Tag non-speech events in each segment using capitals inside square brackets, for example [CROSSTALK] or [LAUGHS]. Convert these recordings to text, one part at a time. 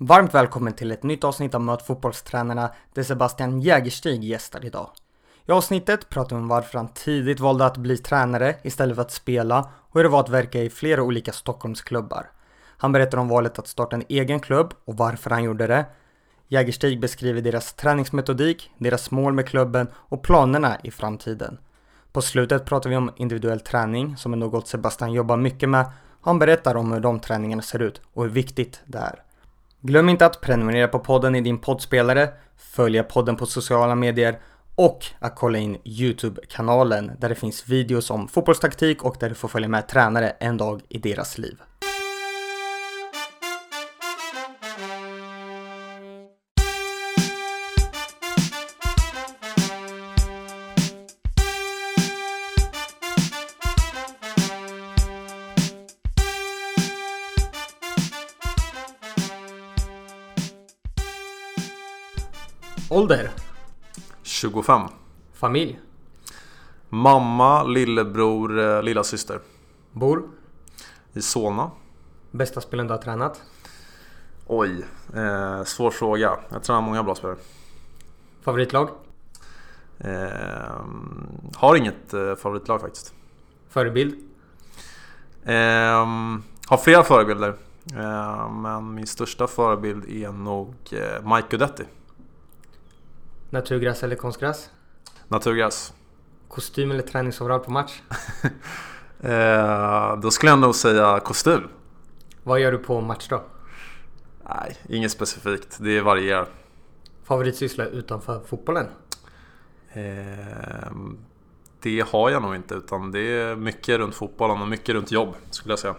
Varmt välkommen till ett nytt avsnitt av Möt fotbollstränarna där Sebastian Jägerstig gästar idag. I avsnittet pratar vi om varför han tidigt valde att bli tränare istället för att spela och hur det var att verka i flera olika Stockholmsklubbar. Han berättar om valet att starta en egen klubb och varför han gjorde det. Jägerstig beskriver deras träningsmetodik, deras mål med klubben och planerna i framtiden. På slutet pratar vi om individuell träning som är något Sebastian jobbar mycket med. Han berättar om hur de träningarna ser ut och hur viktigt det är. Glöm inte att prenumerera på podden i din poddspelare, följa podden på sociala medier och att kolla in Youtube-kanalen där det finns videos om fotbollstaktik och där du får följa med tränare en dag i deras liv. Ålder? 25. Familj? Mamma, lillebror, eh, lilla syster. Bor? I Solna. Bästa spelen du har tränat? Oj, eh, svår fråga. Jag tränar många bra spelare. Favoritlag? Eh, har inget eh, favoritlag faktiskt. Förebild? Eh, har flera förebilder. Eh, men min största förebild är nog eh, Mike Guidetti. Naturgräs eller konstgräs? Naturgräs. Kostym eller träningsoverall på match? [LAUGHS] Eh, då skulle jag nog säga kostym. Vad gör du på match då? Nej, inget specifikt. Det varierar. Favoritsyssla utanför fotbollen? Eh, det har jag nog inte utan det är mycket runt fotbollen och mycket runt jobb skulle jag säga.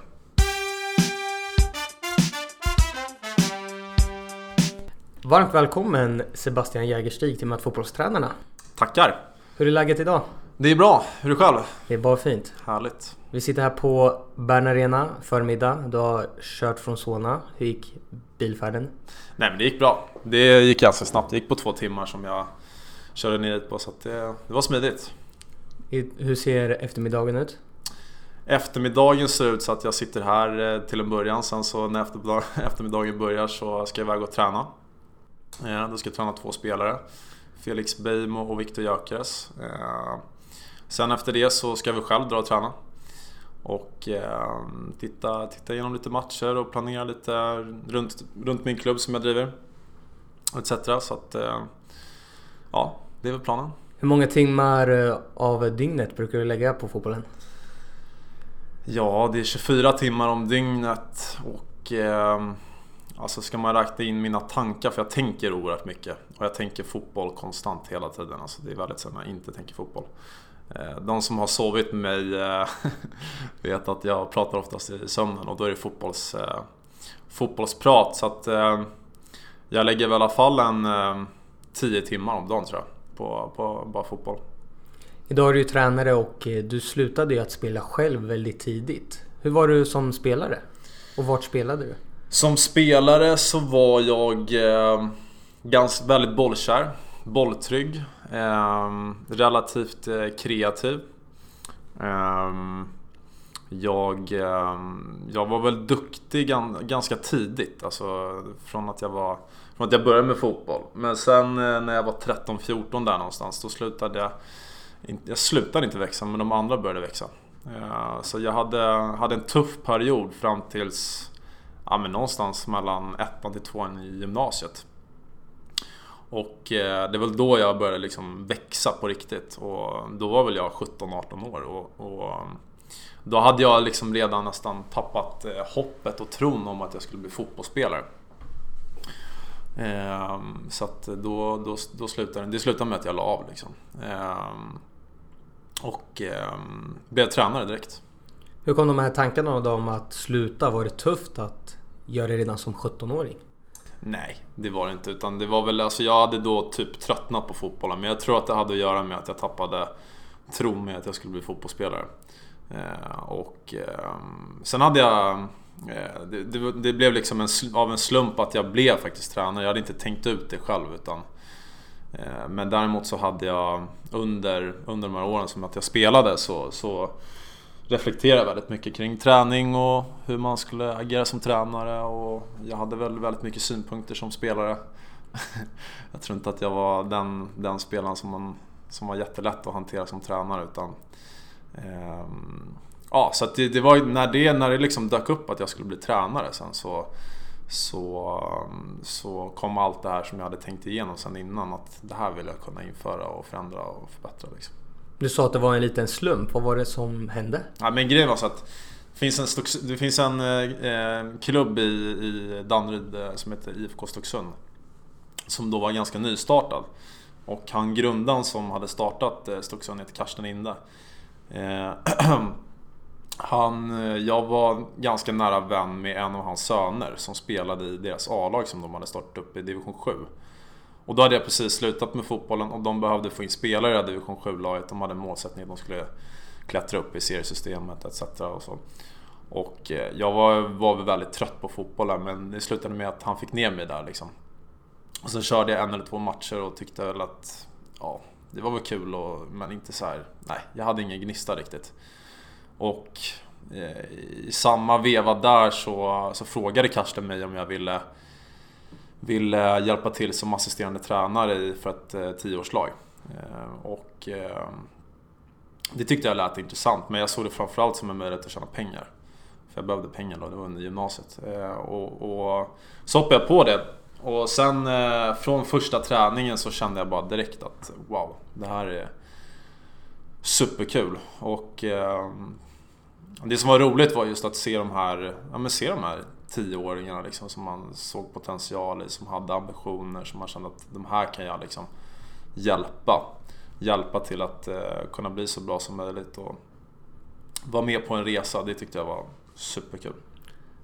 Varmt välkommen Sebastian Jägerstig till Möt fotbollstränarna. Tackar! Hur är läget idag? Det är bra. Hur är det själv? Det är bara fint. Härligt. Vi sitter här på Bern Arena förmiddag. Du har kört från Solna. Hur gick bilfärden? Nej men det gick bra. Det gick ganska snabbt. Det gick på två timmar som jag körde ner hit på så det, det var smidigt. Hur ser eftermiddagen ut? Eftermiddagen ser ut så att jag sitter här eh, till en början. Sen så när eftermiddag- [LAUGHS] eftermiddagen börjar så ska jag iväg och träna. Eh, Då ska träna två spelare. Felix Beijmo och Viktor Gyökeres. Eh, Sen efter det så ska vi själv dra och träna. Och eh, titta, titta igenom lite matcher och planera lite runt, runt min klubb som jag driver. Etc. Så att ja, det är väl planen. Hur många timmar av dygnet brukar du lägga på fotbollen? Ja, det är 24 timmar om dygnet och alltså ska man räkna in mina tankar, för jag tänker oerhört mycket. Och jag tänker fotboll konstant hela tiden. Alltså det är väldigt sällan jag inte tänker fotboll. Eh, de som har sovit med mig eh, [LAUGHS] vet att jag pratar oftast i sömnen och då är det fotbolls, eh, fotbollsprat. Så att jag lägger väl i alla fall en 10 timmar om dagen tror jag. På, på bara fotboll. Idag är du ju tränare och du slutade ju att spela själv väldigt tidigt. Hur var du som spelare? Och vart spelade du? Som spelare så var jag eh, ganska, väldigt bollkär, bolltrygg, eh, relativt eh, kreativ. Eh, jag, eh, jag var väl duktig gan, ganska tidigt, alltså från att jag var från att jag började med fotboll. Men sen eh, när jag var 13-14 där någonstans, då slutade jag jag slutade inte växa, men de andra började växa. Eh, Så jag hade, hade en tuff period fram tills ja, men någonstans mellan ettan till tvåan i gymnasiet. Och eh, det är väl då jag började liksom växa på riktigt. Och då var väl jag 17-18 år. Och, och då hade jag liksom redan nästan tappat eh, hoppet och tron om att jag skulle bli fotbollsspelare. Ehm, så att då, då, då slutade det slutade med att jag la av liksom. Ehm, och ehm, blev tränare direkt. Hur kom de här tankarna då om att sluta? Var det tufft att göra det redan som 17-åring? Nej, det var det inte. Utan det var väl, alltså jag hade då typ tröttnat på fotbollen. Men jag tror att det hade att göra med att jag tappade tron med att jag skulle bli fotbollsspelare. Eh, och eh, sen hade jag... Eh, det, det, det blev liksom en, av en slump att jag blev faktiskt tränare. Jag hade inte tänkt ut det själv. Utan, eh, men däremot så hade jag under, under de här åren som att jag spelade så, så reflektera väldigt mycket kring träning och hur man skulle agera som tränare och jag hade väl väldigt mycket synpunkter som spelare. [LAUGHS] jag tror inte att jag var den, den spelaren som, man, som var jättelätt att hantera som tränare utan eh, Ja, så det, det, var när det, när det liksom dök upp att jag skulle bli tränare sen så så, så kom allt det här som jag hade tänkt igenom sen innan att det här vill jag kunna införa och förändra och förbättra. Liksom. Du sa att det var en liten slump. Vad var det som hände? Ja, men grejen var så att det finns en, det finns en eh, klubb i, i Danderyd eh, som heter IFK Stocksund. Som då var ganska nystartad. Och han grundaren som hade startat eh, Stocksund heter Karsten Inde. Eh, [CLEARS THROAT] han, eh, jag var ganska nära vän med en av hans söner som spelade i deras A-lag som de hade startat upp i division 7. Och då hade jag precis slutat med fotbollen och de behövde få in spelare i division 7-laget. De hade en målsättning att de skulle klättra upp i seriesystemet etc. Och, så. och eh, jag var, var väldigt trött på fotbollen men det slutade med att han fick ner mig där liksom. Och sen körde jag en eller två matcher och tyckte väl att ja, det var väl kul och, men inte så här, nej, jag hade ingen gnista riktigt. Och eh, i samma veva där så, så frågade Karsten mig om jag ville ville hjälpa till som assisterande tränare för ett eh, tioårslag. Eh, och eh, det tyckte jag lät intressant men jag såg det framförallt som en möjlighet att tjäna pengar. För jag behövde pengar då, det var under gymnasiet. Och, och så hoppade jag på det. Och sen från första träningen så kände jag bara direkt att wow, det här är superkul. Och det som var roligt var just att se de här, ja, men se de här tioåringarna liksom, som man såg potential i, som hade ambitioner, som man kände att de här kan jag liksom hjälpa. Hjälpa till att eh, kunna bli så bra som möjligt och vara med på en resa, det tyckte jag var superkul.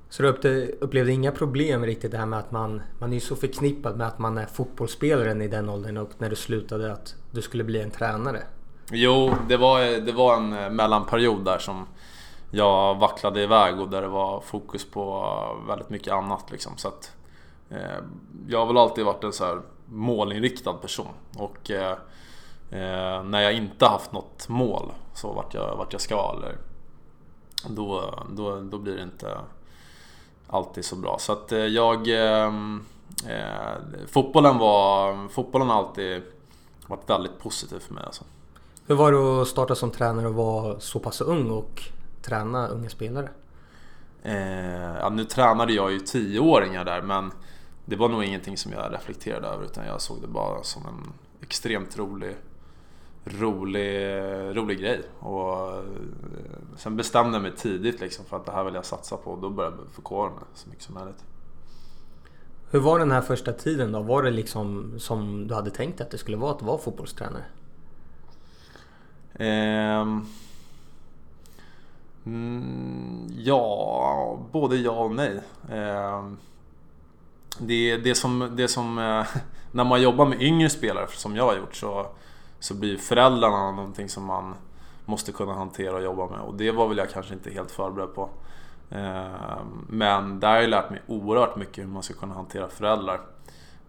Så du upplevde inga problem riktigt det här med att man, man är så förknippad med att man är fotbollsspelaren i den åldern och när du slutade att du skulle bli en tränare? Jo, det var, det var en eh, mellanperiod där som jag vacklade iväg och där det var fokus på väldigt mycket annat liksom. Så att, eh, jag har väl alltid varit en så här målinriktad person. Och eh, eh, när jag inte haft något mål så vart jag, vart jag ska eller då, då, då blir det inte alltid så bra. Så att eh, jag... Eh, eh, fotbollen var... Fotbollen har alltid varit väldigt positiv för mig alltså. Hur var det att starta som tränare och vara så pass ung och träna unga spelare? Eh, ja, nu tränade jag ju tioåringar där men det var nog ingenting som jag reflekterade över utan jag såg det bara som en extremt rolig rolig, rolig grej. Och eh, sen bestämde jag mig tidigt liksom för att det här vill jag satsa på och då började jag förkovra mig så mycket som möjligt. Hur var den här första tiden då? Var det liksom som du hade tänkt att det skulle vara att vara fotbollstränare? Eh, Mm, ja, både ja och nej. Eh, det, det som, det som eh, [LAUGHS] när man jobbar med yngre spelare som jag har gjort så, så blir föräldrarna någonting som man måste kunna hantera och jobba med och det var väl jag kanske inte helt förberedd på. Eh, men där har jag lärt mig oerhört mycket hur man ska kunna hantera föräldrar.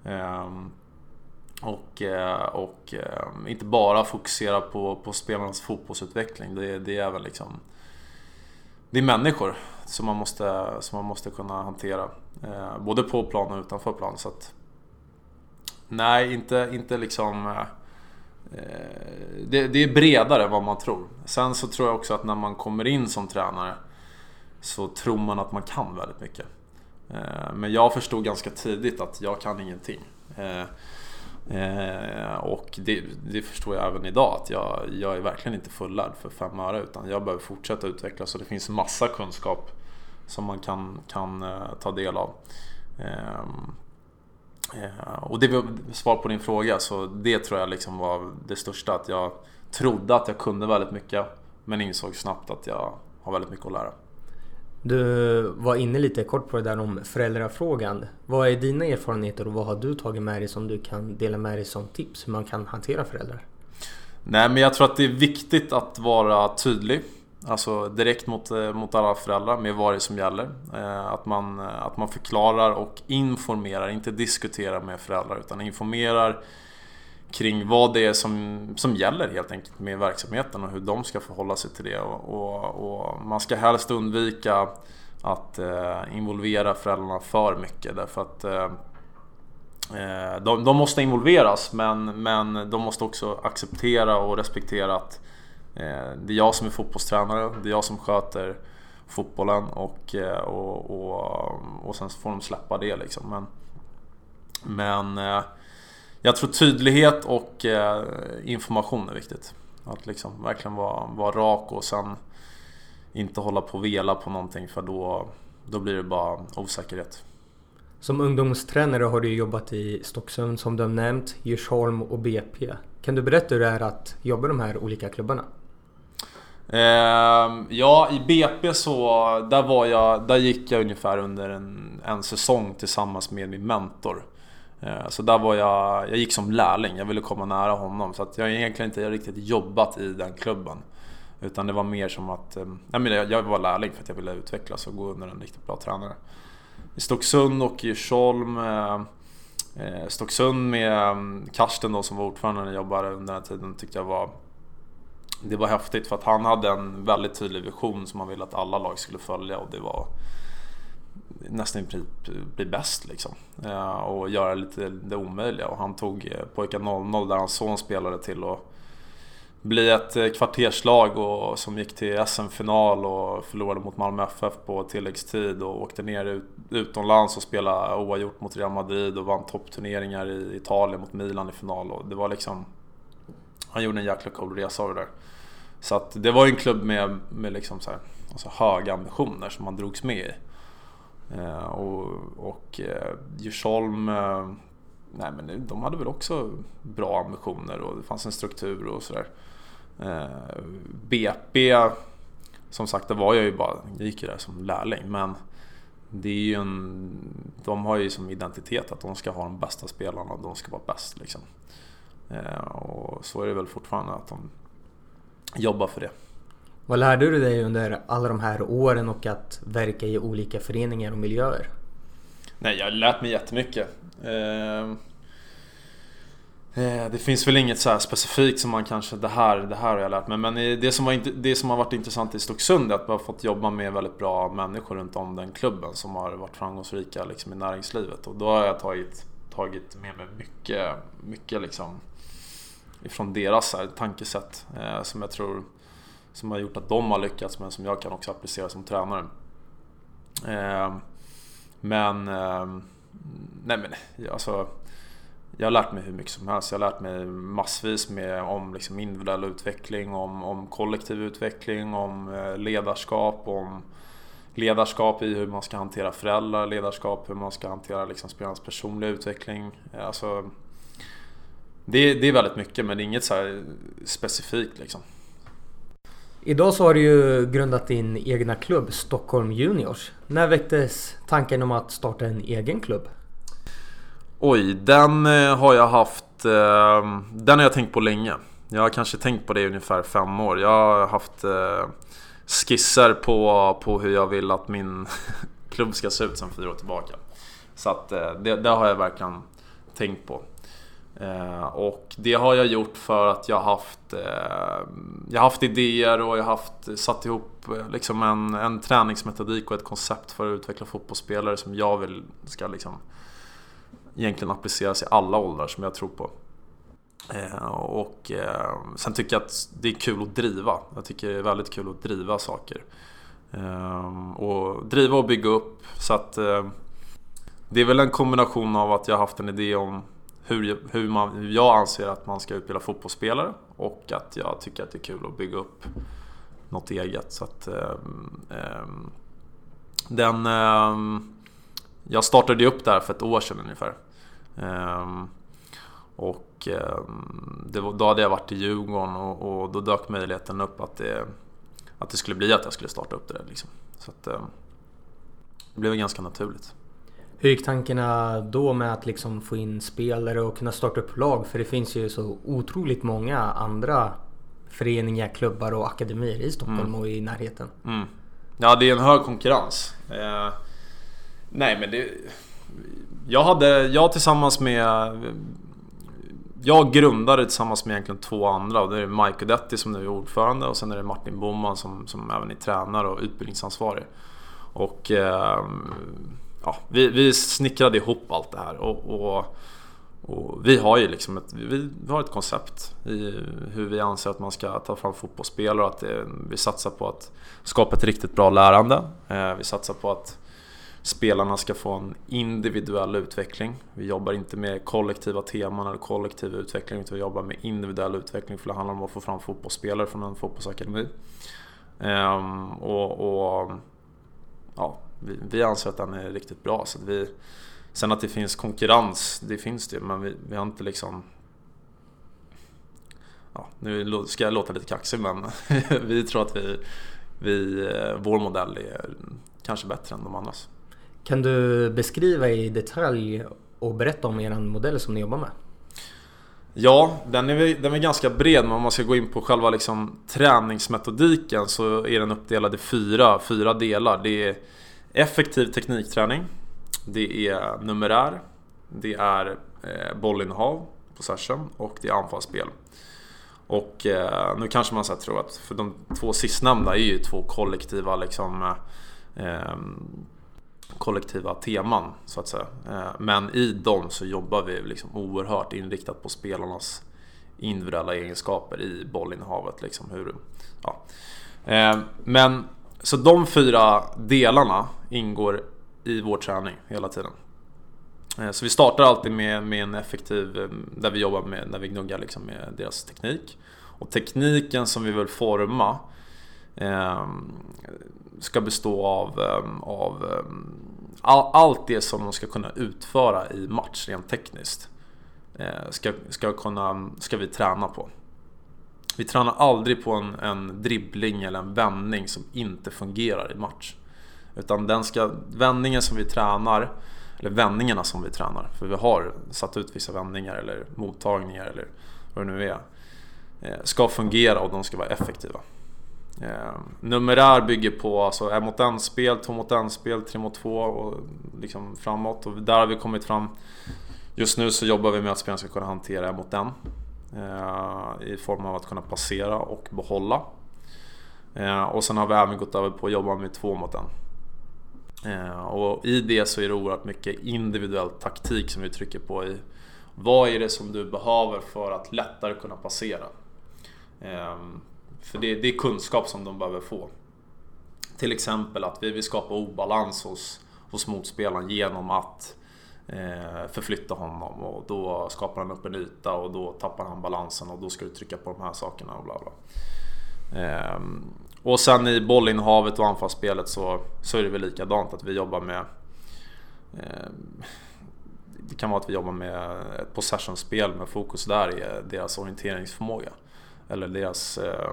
Ehm, och, eh, och eh, inte bara fokusera på, på spelarnas fotbollsutveckling. Det, det är även liksom det är människor som man måste, som man måste kunna hantera. Eh, både på plan och utanför plan. Så att, nej, inte, inte liksom... Eh, eh, det, det, är bredare än vad man tror. Sen så tror jag också att när man kommer in som tränare så tror man att man kan väldigt mycket. Eh, men jag förstod ganska tidigt att jag kan ingenting. Eh, Eh, och det, det, förstår jag även idag att jag, jag är verkligen inte fullärd för fem öre utan jag behöver fortsätta utvecklas och det finns massa kunskap som man kan, kan eh, ta del av. Eh, eh, och det var svar på din fråga så det tror jag liksom var det största att jag trodde att jag kunde väldigt mycket men insåg snabbt att jag har väldigt mycket att lära. Du var inne lite kort på det där om föräldrafrågan. Vad är dina erfarenheter och vad har du tagit med dig som du kan dela med dig som tips hur man kan hantera föräldrar? Nej men jag tror att det är viktigt att vara tydlig. Alltså direkt mot, eh, mot alla föräldrar med vad det är som gäller. Eh, att man, eh, att man förklarar och informerar, inte diskuterar med föräldrar utan informerar kring vad det är som, som gäller helt enkelt med verksamheten och hur de ska förhålla sig till det. Och, och, och man ska helst undvika att eh, involvera föräldrarna för mycket därför att eh, eh de, de, måste involveras men, men de måste också acceptera och respektera att eh, det är jag som är fotbollstränare, det är jag som sköter fotbollen och, eh, och, och, och sen får de släppa det liksom. Men, men eh, jag tror tydlighet och information är viktigt. Att liksom verkligen vara, vara rak och sen inte hålla på och vela på någonting för då, då blir det bara osäkerhet. Som ungdomstränare har du jobbat i Stocksund som du har nämnt, Djursholm och BP. Kan du berätta hur det är att jobba i de här olika klubbarna? Eh, ja, i BP så där, var jag, där gick jag ungefär under en, en säsong tillsammans med min mentor. Eh, så där var jag, jag gick som lärling, jag ville komma nära honom. Så att jag har egentligen inte riktigt jobbat i den klubben. Utan det var mer som att eh, jag var lärling för att jag ville utvecklas och gå under en riktigt bra tränare. I Stocksund och i Djursholm eh, eh, Stocksund med mm, Karsten då som var ordförande när jag jobbade under den här tiden tyckte jag var Det var häftigt för att han hade en väldigt tydlig vision som han ville att alla lag skulle följa och det var nästan i princip bli bäst liksom. Eh, och göra lite det omöjliga och han tog eh, pojkar 00 där hans son spelade till och bli ett eh, kvarterslag och, som gick till SM-final och förlorade mot Malmö FF på tilläggstid och åkte ner ut, utomlands och spelade oavgjort mot Real Madrid och vann toppturneringar i Italien mot Milan i final. Och det var liksom... Han gjorde en jäkla cool resa av det där. Så att det var ju en klubb med, med liksom så här, alltså höga ambitioner som han drogs med i. Eh, och och eh, Djursholm... Eh, nej men de hade väl också bra ambitioner och det fanns en struktur och sådär. BP, som sagt, det var jag ju bara, jag gick ju där som lärling. Men det är ju en, de har ju som identitet att de ska ha de bästa spelarna och de ska vara bäst. Liksom. Och så är det väl fortfarande att de jobbar för det. Vad lärde du dig under alla de här åren och att verka i olika föreningar och miljöer? Nej, jag har lärt mig jättemycket. Ehm, eh, det finns väl inget så specifikt som man kanske, det här, det här har jag lärt mig. Men det som, var, det som har varit intressant i Stocksund är att man har fått jobba med väldigt bra människor runt om den klubben som har varit framgångsrika liksom, i näringslivet. Och då har jag tagit, tagit med mig mycket, mycket liksom, ifrån deras här, tankesätt eh, som jag tror som har gjort att de har lyckats men som jag kan också applicera som tränare. Eh, men, eh, nej men alltså jag har lärt mig hur mycket som helst. Jag har lärt mig massvis med, om liksom individuell utveckling, om, om kollektiv utveckling, om eh, ledarskap, om ledarskap i hur man ska hantera föräldrar, ledarskap hur man ska hantera liksom spelarnas personliga utveckling. Eh, alltså, det, det är väldigt mycket men det är inget så specifikt liksom. Idag så har du ju grundat din egna klubb Stockholm Juniors. När väcktes tanken om att starta en egen klubb? Oj, den eh, har jag haft... Eh, den har jag tänkt på länge. Jag har kanske tänkt på det i ungefär fem år. Jag har haft eh, skisser på, på hur jag vill att min [LAUGHS] klubb ska se ut sen fyra år tillbaka. Så att det, det har jag verkligen tänkt på. Eh, och det har jag gjort för att jag har haft, eh, jag haft idéer och jag har haft, satt ihop eh, liksom en, en träningsmetodik och ett koncept för att utveckla fotbollsspelare som jag vill ska liksom egentligen appliceras i alla åldrar som jag tror på. Eh, och eh, sen tycker jag att det är kul att driva. Jag tycker det är väldigt kul att driva saker. Eh, och driva och bygga upp. Så att det är väl en kombination av att jag har haft en idé om hur, hur, man, hur jag anser att man ska utbilda fotbollsspelare och att jag tycker att det är kul att bygga upp något eget. Så att, ehm, ehm, den, ehm, jag startade ju upp det här för ett år sedan ungefär. Eh, och det var, då hade jag varit i Djurgården och, och, då dök möjligheten upp att det, att det skulle bli att jag skulle starta upp det där. Liksom. Så att, det blev ganska naturligt. Hur gick tankarna då med att liksom få in spelare och kunna starta upp lag? För det finns ju så otroligt många andra föreningar, klubbar och akademier i Stockholm mm. och i närheten. Mm. Ja, det är en hög konkurrens. Eh, nej, men det jag hade, jag tillsammans med jag grundade tillsammans med egentligen två andra och det är Mike Odetti som nu är ordförande och sen är det Martin Boman som, som även är tränare och utbildningsansvarig. Och eh, ja, vi, vi snickrade ihop allt det här och, och, och, vi har ju liksom ett, vi, har ett koncept i hur vi anser att man ska ta fram fotbollsspelare och att det, vi satsar på att skapa ett riktigt bra lärande. Eh, vi satsar på att spelarna ska få en individuell utveckling. Vi jobbar inte med kollektiva teman eller kollektiv utveckling utan vi jobbar med individuell utveckling för det handlar om att få fram fotbollsspelare från en fotbollsakademi. Ehm, och, och ja, vi, vi, anser att den är riktigt bra. Så vi, sen att det finns konkurrens, det finns det men vi, vi har inte liksom Ja, nu ska jag låta lite kaxig men [LAUGHS] vi tror att vi, vi, eh, vår modell är kanske bättre än de andras. Kan du beskriva i detalj och berätta om er modell som ni jobbar med? Ja, den är, den är ganska bred men om man ska gå in på själva liksom, träningsmetodiken så är den uppdelad i fyra, fyra delar. Det är effektiv teknikträning, det är numerär, det är eh, bollinnehav, possession och det är anfallsspel. Och eh, nu kanske man så tror att, för de två sistnämnda är ju två kollektiva liksom eh, eh, kollektiva teman så att säga. Eh, men i dem så jobbar vi liksom oerhört inriktat på spelarnas individuella egenskaper i bollinnehavet. Liksom hur, ja. Eh, men så de fyra delarna ingår i vår träning hela tiden. Eh, så vi startar alltid med, med en effektiv, eh, där vi jobbar med, när vi gnuggar liksom med deras teknik. Och tekniken som vi vill forma ehm, ska bestå av, eh, av all, allt det som de ska kunna utföra i match rent tekniskt. Eh, ska, ska, kunna, ska vi träna på. Vi tränar aldrig på en, en dribbling eller en vändning som inte fungerar i match. Utan den ska, vändningen som vi tränar, eller vändningarna som vi tränar, för vi har satt ut vissa vändningar eller mottagningar eller vad det nu är, eh, ska fungera och de ska vara effektiva. Eh, Numerär bygger på alltså en mot en spel, två mot en spel, tre mot två och liksom framåt. Och där har vi kommit fram. Just nu så jobbar vi med att spelaren ska kunna hantera en mot en. Eh, I form av att kunna passera och behålla. Och sen har vi även gått över på att jobba med två mot en. Eh, och i det så är det oerhört mycket individuell taktik som vi trycker på i. Vad är det som du behöver för att lättare kunna passera? Ehm, för det, det är kunskap som de behöver få. Till exempel att vi vill skapa obalans hos, hos motspelaren genom att eh, förflytta honom och då skapar han upp en yta och då tappar han balansen och då ska du trycka på de här sakerna och bla bla. Eh, och sen i bollinnehavet och anfallsspelet så, så är det väl likadant att vi jobbar med eh, det kan vara att vi jobbar med ett possessionspel med fokus där i deras orienteringsförmåga eller deras eh,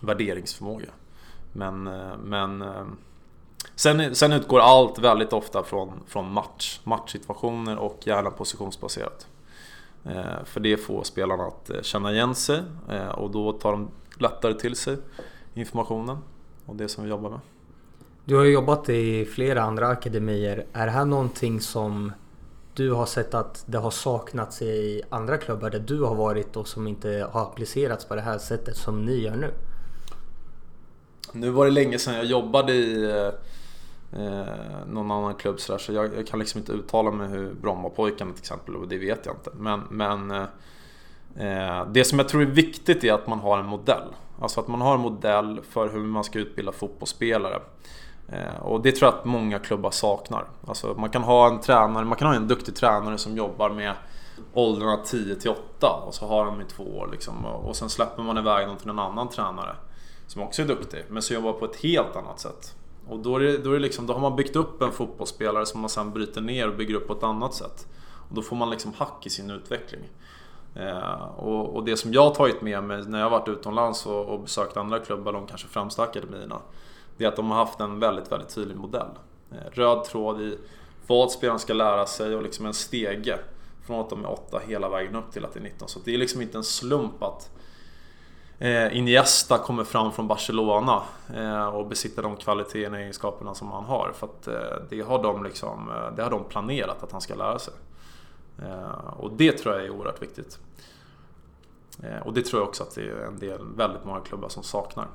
värderingsförmåga. Men, eh, men eh, sen, sen utgår allt väldigt ofta från, från match, matchsituationer och gärna positionsbaserat. Eh, för det får spelarna att eh, känna igen sig eh, och då tar de lättare till sig informationen och det som vi jobbar med. Du har jobbat i flera andra akademier. Är det här någonting som du har sett att det har saknats i andra klubbar där du har varit och som inte har applicerats på det här sättet som ni gör nu? Nu var det länge sedan jag jobbade i eh, någon annan klubb så, där, så jag, jag, kan liksom inte uttala mig hur Brommapojkarna till exempel och det vet jag inte. Men, men eh, det som jag tror är viktigt är att man har en modell. Alltså att man har en modell för hur man ska utbilda fotbollsspelare. Eh, och det tror jag att många klubbar saknar. Alltså man kan ha en tränare, man kan ha en duktig tränare som jobbar med åldrarna 10 till 8 och så har de i två år liksom. Och sen släpper man iväg dem till en annan tränare som också är duktig men som jobbar på ett helt annat sätt. Och då, är det, då, är det liksom, då har man byggt upp en fotbollsspelare som man sen bryter ner och bygger upp på ett annat sätt. Och då får man liksom hack i sin utveckling. Eh, och, och, det som jag har tagit med mig när jag har varit utomlands och, och besökt andra klubbar, de kanske främsta akademierna det är att de har haft en väldigt, väldigt tydlig modell. Eh, röd tråd i vad spelaren ska lära sig och liksom en stege från att de är 8 hela vägen upp till att det är 19. Så det är liksom inte en slump att eh, Iniesta kommer fram från Barcelona eh, och besitter de kvaliteterna och egenskaperna som han har. För att eh, det har de liksom, eh, det har de planerat att han ska lära sig. Och det tror jag är oerhört viktigt. Och det tror jag också att det är en del, väldigt många klubbar som saknar.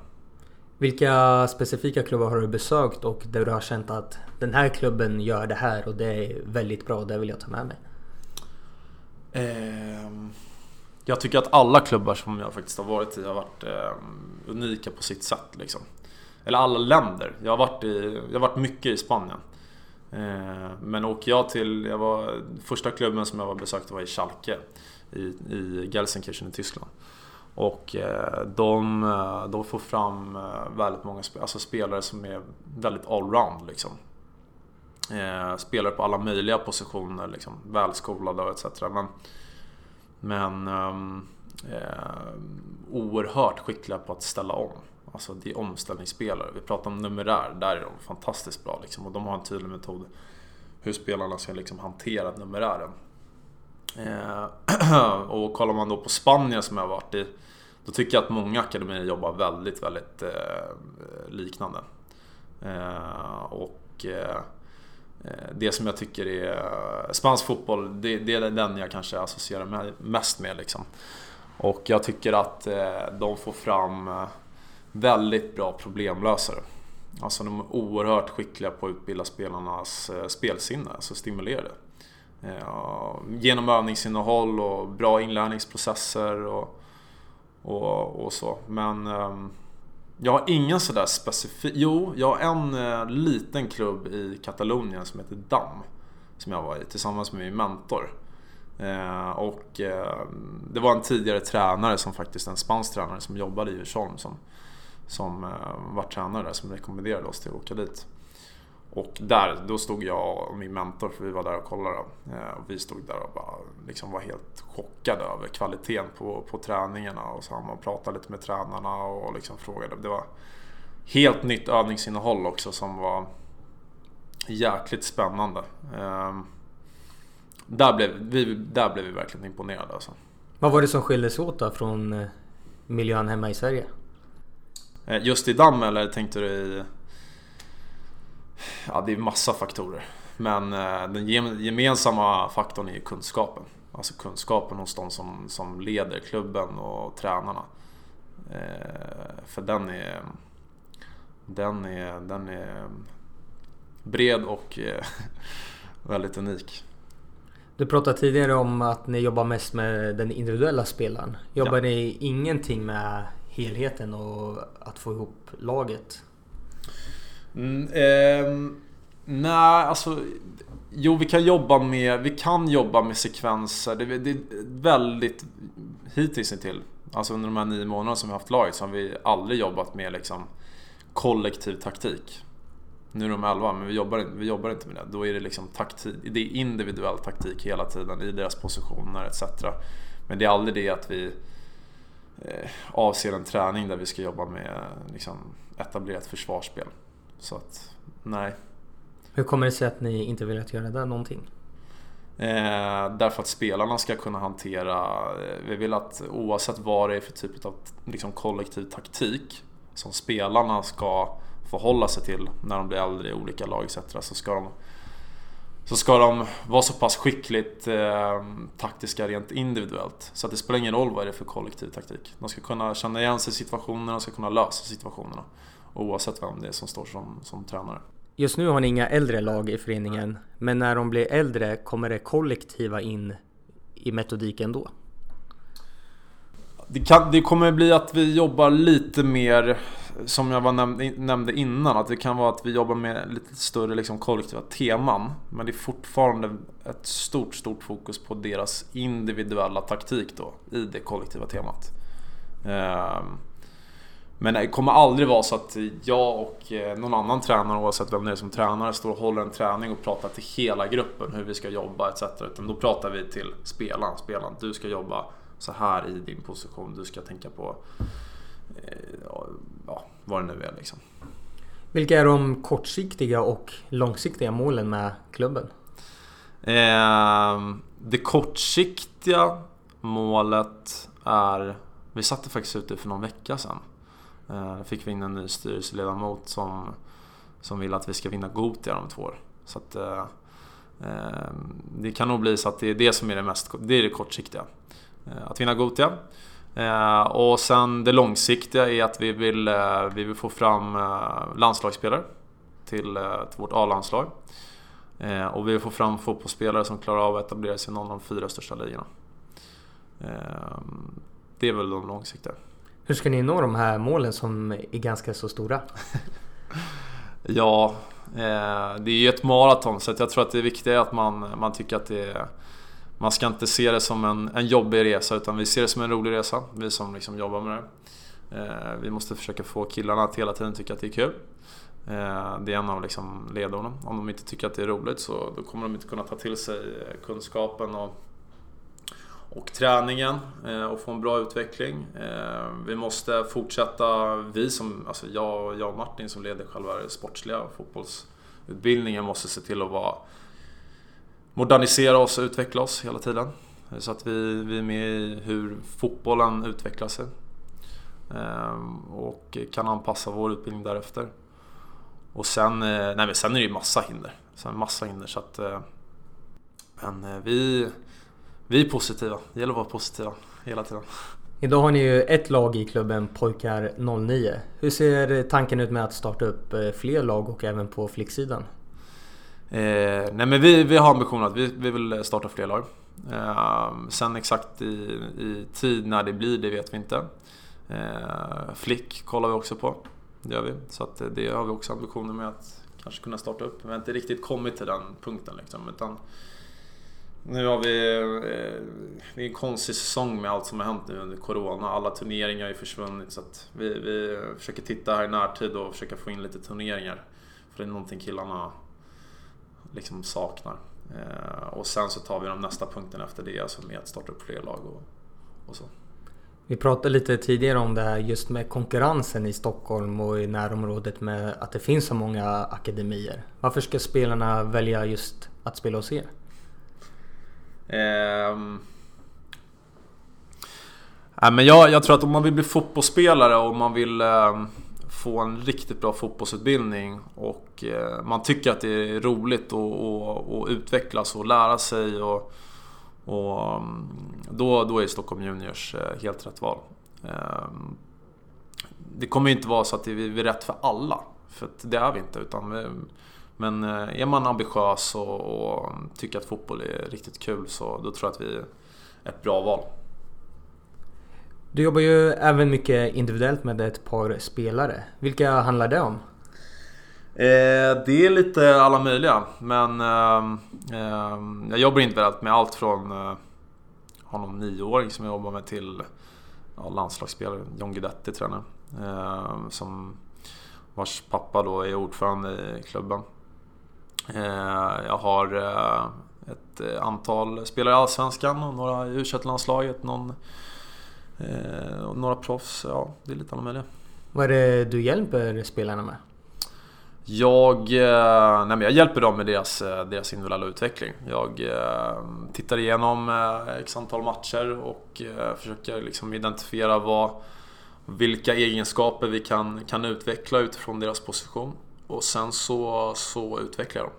Vilka specifika klubbar har du besökt och där du har känt att den här klubben gör det här och det är väldigt bra och det vill jag ta med mig? Ehm, jag tycker att alla klubbar som jag faktiskt har varit i har varit ehm, unika på sitt sätt. Liksom. Eller alla länder. Jag har varit, i, jag har varit mycket i Spanien. Eh, men åker jag till, jag var, första klubben som jag var besökte var i Schalke i, i Gelsenkirchen i Tyskland. Och eh, de, eh, de får fram väldigt många alltså spelare som är väldigt allround. Liksom. Spelare på alla möjliga positioner, liksom, välskolade och etc. Men, men um, eh, oerhört skickliga på att ställa om. Alltså det är omställningsspelare. Vi pratar om numerär, där är de fantastiskt bra. Liksom. Och de har en tydlig metod hur spelarna ska liksom, hantera numerären. Eh, [CLEARS THROAT] och kollar man då på Spanien som jag har varit i då tycker jag att många akademier jobbar väldigt, väldigt eh, liknande. Eh, och eh, det som jag tycker är eh, spansk fotboll, det, det, är den jag kanske associerar mest med. Liksom. Och jag tycker att eh, de får fram eh, väldigt bra problemlösare. Alltså de är oerhört skickliga på att utbilda spelarnas eh, spelsinne, alltså stimulera det. Eh, genom övningsinnehåll och bra inlärningsprocesser och och, och så. Men ehm, jag har ingen sådär specifik... Jo, jag har en eh, liten klubb i Katalonien som heter DAM. Som jag var i tillsammans med min mentor. Och ehm, det var en tidigare tränare som faktiskt, en spansk tränare som jobbade i Djursholm som, som eh, var tränare där som rekommenderade oss till att åka dit. Och där, då stod jag och min mentor, för vi var där och kollade. Eh, och vi stod där och bara liksom var helt chockade över kvaliteten på, på träningarna. Och så man pratade lite med tränarna och liksom frågade. Det var helt nytt övningsinnehåll också som var jäkligt spännande. Ehm, där blev vi, där blev vi verkligen imponerade alltså. Vad var det som skilde sig åt då från eh, miljön hemma i Sverige? Eh, just i damm eller tänkte du i... Ja, det är massa faktorer. Men eh, den gemensamma faktorn är kunskapen. Alltså kunskapen hos de som, som leder klubben och tränarna. Eh, för den är, den är, den är bred och [LAUGHS] väldigt unik. Du pratade tidigare om att ni jobbar mest med den individuella spelaren. Jobbar ja. ni ingenting med helheten och att få ihop laget? Mm, eh, nej, alltså... Jo, vi kan jobba med, vi kan jobba med sekvenser. Det, det är väldigt hittills till. Alltså under de här nio månaderna som vi har haft laget så har vi aldrig jobbat med liksom kollektiv taktik. Nu är de elva, men vi jobbar, vi jobbar inte med det. Då är det liksom taktik, det är individuell taktik hela tiden i deras positioner etc. Men det är aldrig det att vi avser en träning där vi ska jobba med liksom, etablerat försvarsspel. Så att, nej. Hur kommer det sig att ni inte velat göra det någonting? Eh, därför att spelarna ska kunna hantera, eh, vi vill att oavsett vad det är för typ av liksom, kollektiv taktik som spelarna ska förhålla sig till när de blir äldre i olika lag etc. Så ska de, så ska de vara så pass skickligt eh, taktiska rent individuellt. Så att det spelar ingen roll vad det är för kollektiv taktik. De ska kunna känna igen sig i situationerna, de ska kunna lösa situationerna. Oavsett vem det är som står som, som tränare. Just nu har ni inga äldre lag i föreningen, men när de blir äldre kommer det kollektiva in i metodiken då? Det, kan, det kommer bli att vi jobbar lite mer, som jag var nämnde, nämnde innan, att det kan vara att vi jobbar med lite större liksom, kollektiva teman. Men det är fortfarande ett stort, stort fokus på deras individuella taktik då, i det kollektiva temat. Ehm, men det kommer aldrig vara så att jag och eh, någon annan tränare, oavsett vem det är som tränare, står och håller en träning och pratar till hela gruppen hur vi ska jobba etc. Utan då pratar vi till spelaren. Spelaren, du ska jobba så här i din position. Du ska tänka på eh, ja, vad det nu är liksom. Vilka är de kortsiktiga och långsiktiga målen med klubben? Eh, det kortsiktiga målet är... Vi satte faktiskt ut det för någon vecka sedan. Eh, fick vi in en ny styrelseledamot som, som vill att vi ska vinna Gotia om två år. Så att, eh, Ehm, det kan nog bli så att det är det som är det mest, det är det kortsiktiga. Eh, att vinna Gotia. Eh, och sen det långsiktiga är att vi vill, eh, vi vill få fram landslagsspelare till, till vårt A-landslag. Och vi vill få fram fotbollsspelare som klarar av att etablera sig i någon av de fyra största ligorna. Det är väl de långsiktiga. Hur ska ni nå de här målen som är ganska så stora? [LAUGHS] ja, det är ju ett maraton så jag tror att det viktiga är att man, man tycker att det är man ska inte se det som en, en jobbig resa utan vi ser det som en rolig resa, vi som liksom jobbar med det. Eh, vi måste försöka få killarna att hela tiden tycka att det är kul. Eh, det är en av liksom ledorden. Om de inte tycker att det är roligt så då kommer de inte kunna ta till sig eh, kunskapen och och träningen eh, och få en bra utveckling. Eh, vi måste fortsätta, vi som, alltså jag, jag och Martin som leder själva den sportsliga fotbollsutbildningen måste se till att vara modernisera oss och utveckla oss hela tiden. Eh, så att vi, vi är med i hur fotbollen utvecklar sig. Ehm, och kan anpassa vår utbildning därefter. Och sen, eh, nej men sen är det ju massa hinder. Sen massa hinder så att... Eh, men vi vi är positiva. Det gäller att vara positiva hela tiden. Idag har ni ju ett lag i klubben Pojkar 09. Hur ser tanken ut med att starta upp fler lag och även på flicksidan? Eh, nej men vi, vi har ambitionen att vi, vi vill starta fler lag. Eh, sen exakt i, i, tid när det blir, det vet vi inte. Eh, flick kollar vi också på. Det gör vi. Så att det har vi också ambitioner med att kanske kunna starta upp. Vi har inte riktigt kommit till den punkten liksom. Utan nu har vi... Eh, det är en konstig säsong med allt som har hänt nu under Corona. Alla turneringar har ju försvunnit så att vi, vi försöker titta här i närtid och försöka få in lite turneringar. För det är någonting killarna liksom saknar. Eh, och sen så tar vi de nästa punkten efter det, alltså med att starta upp fler lag och, och så. Vi pratade lite tidigare om det här just med konkurrensen i Stockholm och i närområdet med att det finns så många akademier. Varför ska spelarna välja just att spela hos er? Nej, men jag, jag, tror att om man vill bli fotbollsspelare och man vill eh, få en riktigt bra fotbollsutbildning och eh, man tycker att det är roligt att utvecklas och lära sig och, och mm, då, då är Stockholm Juniors eh, helt rätt val. Ehm, det kommer ju inte vara så att vi är rätt för alla. För det är vi inte. Utan vi, men eh, är man ambitiös och, och, tycker att fotboll är riktigt kul så då tror jag att vi är ett bra val. Du jobbar ju även mycket individuellt med ett par spelare. Vilka handlar det om? Eh, det är lite alla möjliga men eh, eh, jag jobbar individuellt med allt från eh, har någon nioåring som jag jobbar med till ja, landslagsspelare, John Guidetti tränar. Eh, som vars pappa då är ordförande i klubben. Eh, jag har eh, ett eh, antal spelare i Allsvenskan och några i u landslaget någon, och några proffs. Ja, det är lite alla möjliga. Vad är det du hjälper spelarna med? Jag, nej men jag hjälper dem med deras, deras individuella utveckling. Jag tittar igenom x antal matcher och försöker liksom identifiera vad, vilka egenskaper vi kan, kan utveckla utifrån deras position. Och sen så, så utvecklar jag dem.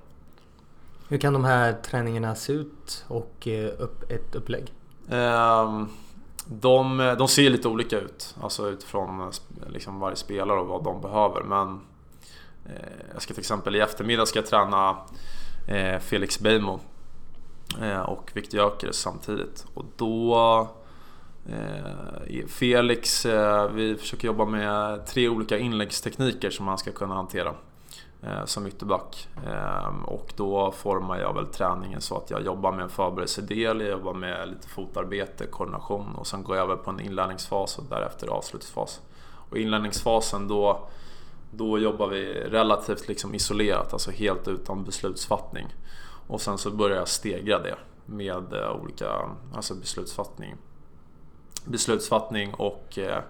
Hur kan de här träningarna se ut och eh, upp, ett upplägg? Um, de, eh, de ser lite olika ut. Alltså utifrån eh, liksom varje spelare och vad de behöver. Men eh, jag ska till exempel i eftermiddag ska jag träna eh, Felix Beijmo eh, och Viktor Gyökeres samtidigt. Och då eh, Felix, eh, vi försöker jobba med tre olika inläggstekniker som han ska kunna hantera. Eh, som ytterback. Ehm, och då formar jag väl träningen så att jag jobbar med en förberedelsedel, jag jobbar med lite fotarbete, koordination och sen går jag över på en inlärningsfas och därefter avslutsfas. Och inlärningsfasen då, då jobbar vi relativt liksom isolerat, alltså helt utan beslutsfattning. Och sen så börjar jag stegra det med eh, olika alltså beslutsfattning, beslutsfattning och eh,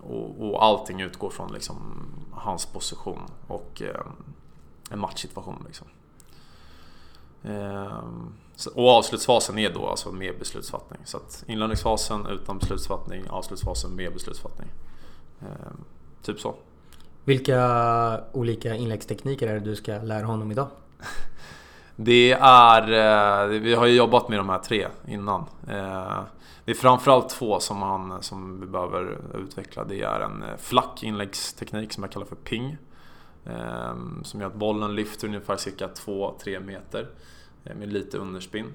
och, och allting utgår från liksom hans position och ehm, en matchsituation. Liksom. Och avslutsfasen är då alltså med beslutsfattning. Så att inlärningsfasen utan beslutsfattning, avslutsfasen med beslutsfattning. Typ så. Vilka olika inläggstekniker är det du ska lära honom idag? [LAUGHS] Det är, eh, vi har ju jobbat med de här tre innan. Eh, det är framförallt två som, han, som vi behöver utveckla. Det är en eh, flack inläggsteknik som jag kallar för ping. Ehm, som gör att bollen lyfter ungefär cirka 2-3 meter eh, med lite underspinn.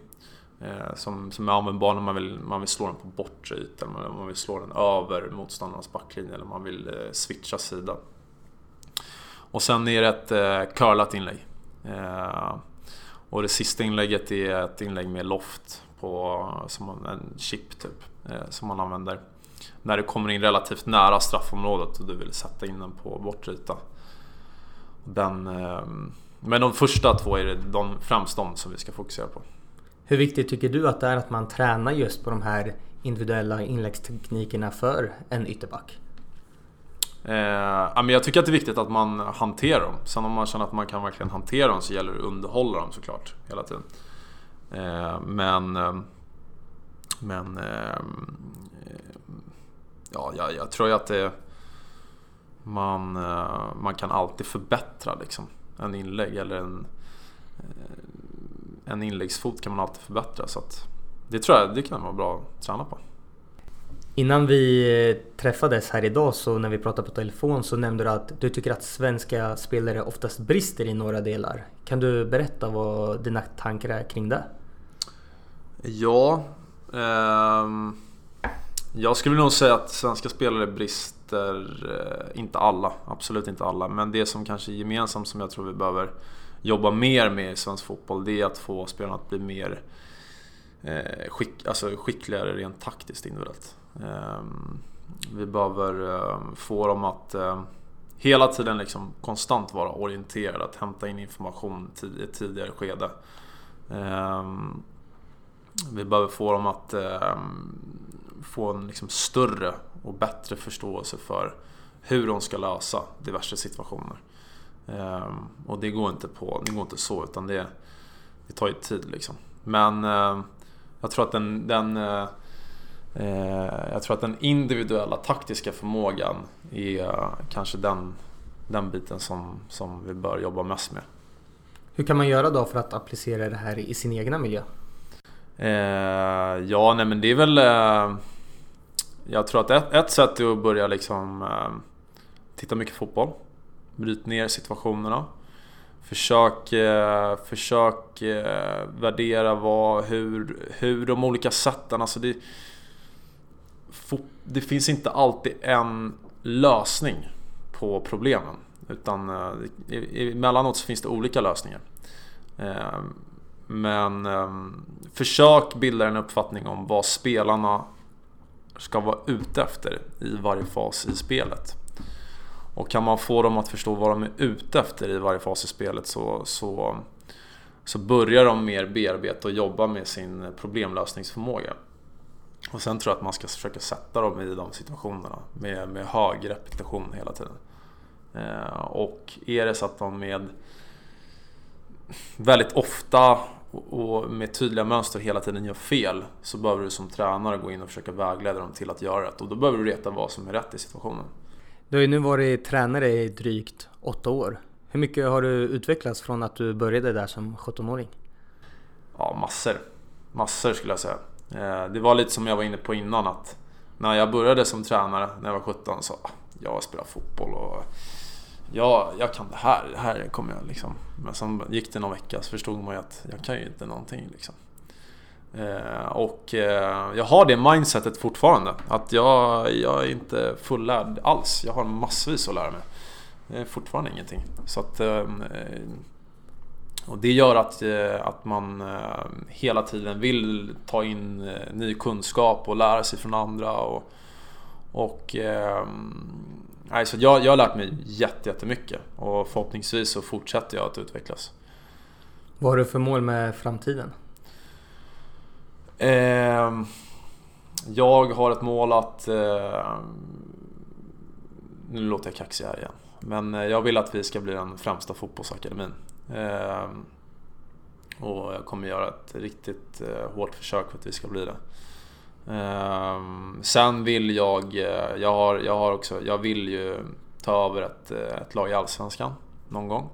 Eh, som, som är användbar när man vill, man vill slå den på bortre yta, eller man vill slå den över motståndarnas backlinje eller man vill switcha sida. Och sen är det ett curlat inlägg. Och det sista inlägget är ett inlägg med loft på som en chip typ. Eh, som man använder när du kommer in relativt nära straffområdet och du vill sätta in den på bortre yta. Den, ehm, men de första två är det de, främst de som vi ska fokusera på. Hur viktigt tycker du att det är att man tränar just på de här individuella inläggsteknikerna för en ytterback? Eh, men jag tycker att det är viktigt att man hanterar dem. Sen om man känner att man kan verkligen hantera dem så gäller det att underhålla dem såklart hela tiden. Eh, men... Eh, men... Eh, ja, jag, jag, tror ju att det... Man, eh, man kan alltid förbättra liksom. En inlägg eller en... Eh, en inläggsfot kan man alltid förbättra. Så att det tror jag det kan vara bra att träna på. Innan vi träffades här idag så när vi pratade på telefon så nämnde du att du tycker att svenska spelare oftast brister i några delar. Kan du berätta vad dina tankar är kring det? Ja, eh, jag skulle nog säga att svenska spelare brister, eh, inte alla, absolut inte alla, men det som kanske är gemensamt som jag tror vi behöver jobba mer med i svensk fotboll det är att få spelarna att bli mer eh, skick, alltså skickligare rent taktiskt individuellt. Ehm, vi behöver ehm, få dem att ehm, hela tiden liksom konstant vara orienterade, att hämta in information i ett tidigare skede. Vi behöver få dem att få en liksom större och bättre förståelse för hur de ska lösa diverse situationer. Och det går inte, på, det går inte så utan det, det tar ju tid liksom. Men jag tror att den, den eh, jag tror att den individuella taktiska förmågan är kanske den, den biten som, som vi bör jobba mest med. Hur kan man göra då för att applicera det här i sin egna miljö? Eh, ja, nej men det är väl... Eh, jag tror att ett, ett sätt är att börja liksom eh, titta mycket fotboll. Bryt ner situationerna. Försök, eh, försök eh, värdera vad, hur, hur de olika sätten, alltså det det finns inte alltid en lösning på problemen. Utan eh, emellanåt så finns det olika lösningar. Eh, men eh, försök bilda en uppfattning om vad spelarna ska vara ute efter i varje fas i spelet. Och kan man få dem att förstå vad de är ute efter i varje fas i spelet så, så, så börjar de mer bearbeta och jobba med sin problemlösningsförmåga. Och sen tror jag att man ska försöka sätta dem i de situationerna med, med hög repetition hela tiden. Eh, och är det så att de med väldigt ofta och med tydliga mönster hela tiden gör fel så behöver du som tränare gå in och försöka vägleda dem till att göra rätt. Och då behöver du veta vad som är rätt i situationen. Du har ju nu varit tränare i drygt åtta år. Hur mycket har du utvecklats från att du började där som 17-åring? Ja, massor. Massor skulle jag säga. Eh, det var lite som jag var inne på innan att när jag började som tränare när jag var 17 så ah, jag spelar fotboll och ja, jag kan det här, det här kommer jag liksom. Men sen gick det någon vecka så förstod man ju att jag kan ju inte någonting liksom. Eh, och eh, jag har det mindsetet fortfarande. Att jag, jag är inte fullärd alls. Jag har massvis att lära mig. Det är fortfarande ingenting. Så att och det gör att, eh, att man eh, hela tiden vill ta in eh, ny kunskap och lära sig från andra. Och, och nej, så jag, jag har lärt mig jättemycket och förhoppningsvis så fortsätter jag att utvecklas. Vad har du för mål med framtiden? Eh, jag har ett mål att... Eh, nu låter jag kaxig här igen. Men jag vill att vi ska bli den främsta fotbollsakademin Ehm, Ehm, och jag kommer göra ett riktigt eh, hårt försök för att vi ska bli det. Ehm, sen vill jag, eh, jag har, jag har också, jag vill ju ta över ett, eh, ett lag i Allsvenskan någon gång.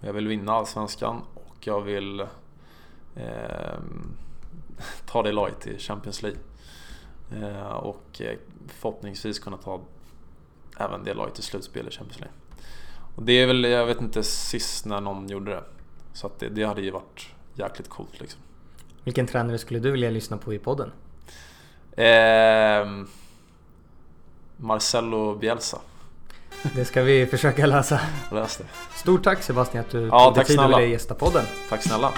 Jag vill vinna Allsvenskan och jag vill eh, [LAUGHS] ta det laget till Champions League. Ehm, eh, och förhoppningsvis kunna ta även det laget till slutspel i Champions League. Och det är väl, jag vet inte sist när någon gjorde det. Så att det, det hade ju varit jäkligt coolt liksom. Vilken tränare skulle du vilja lyssna på i podden? Eh, Marcelo Bielsa. Det ska vi försöka lösa. Läs det. Stort tack Sebastian att du Ja, tog dig tid snälla. ville gästa podden. Tack snälla.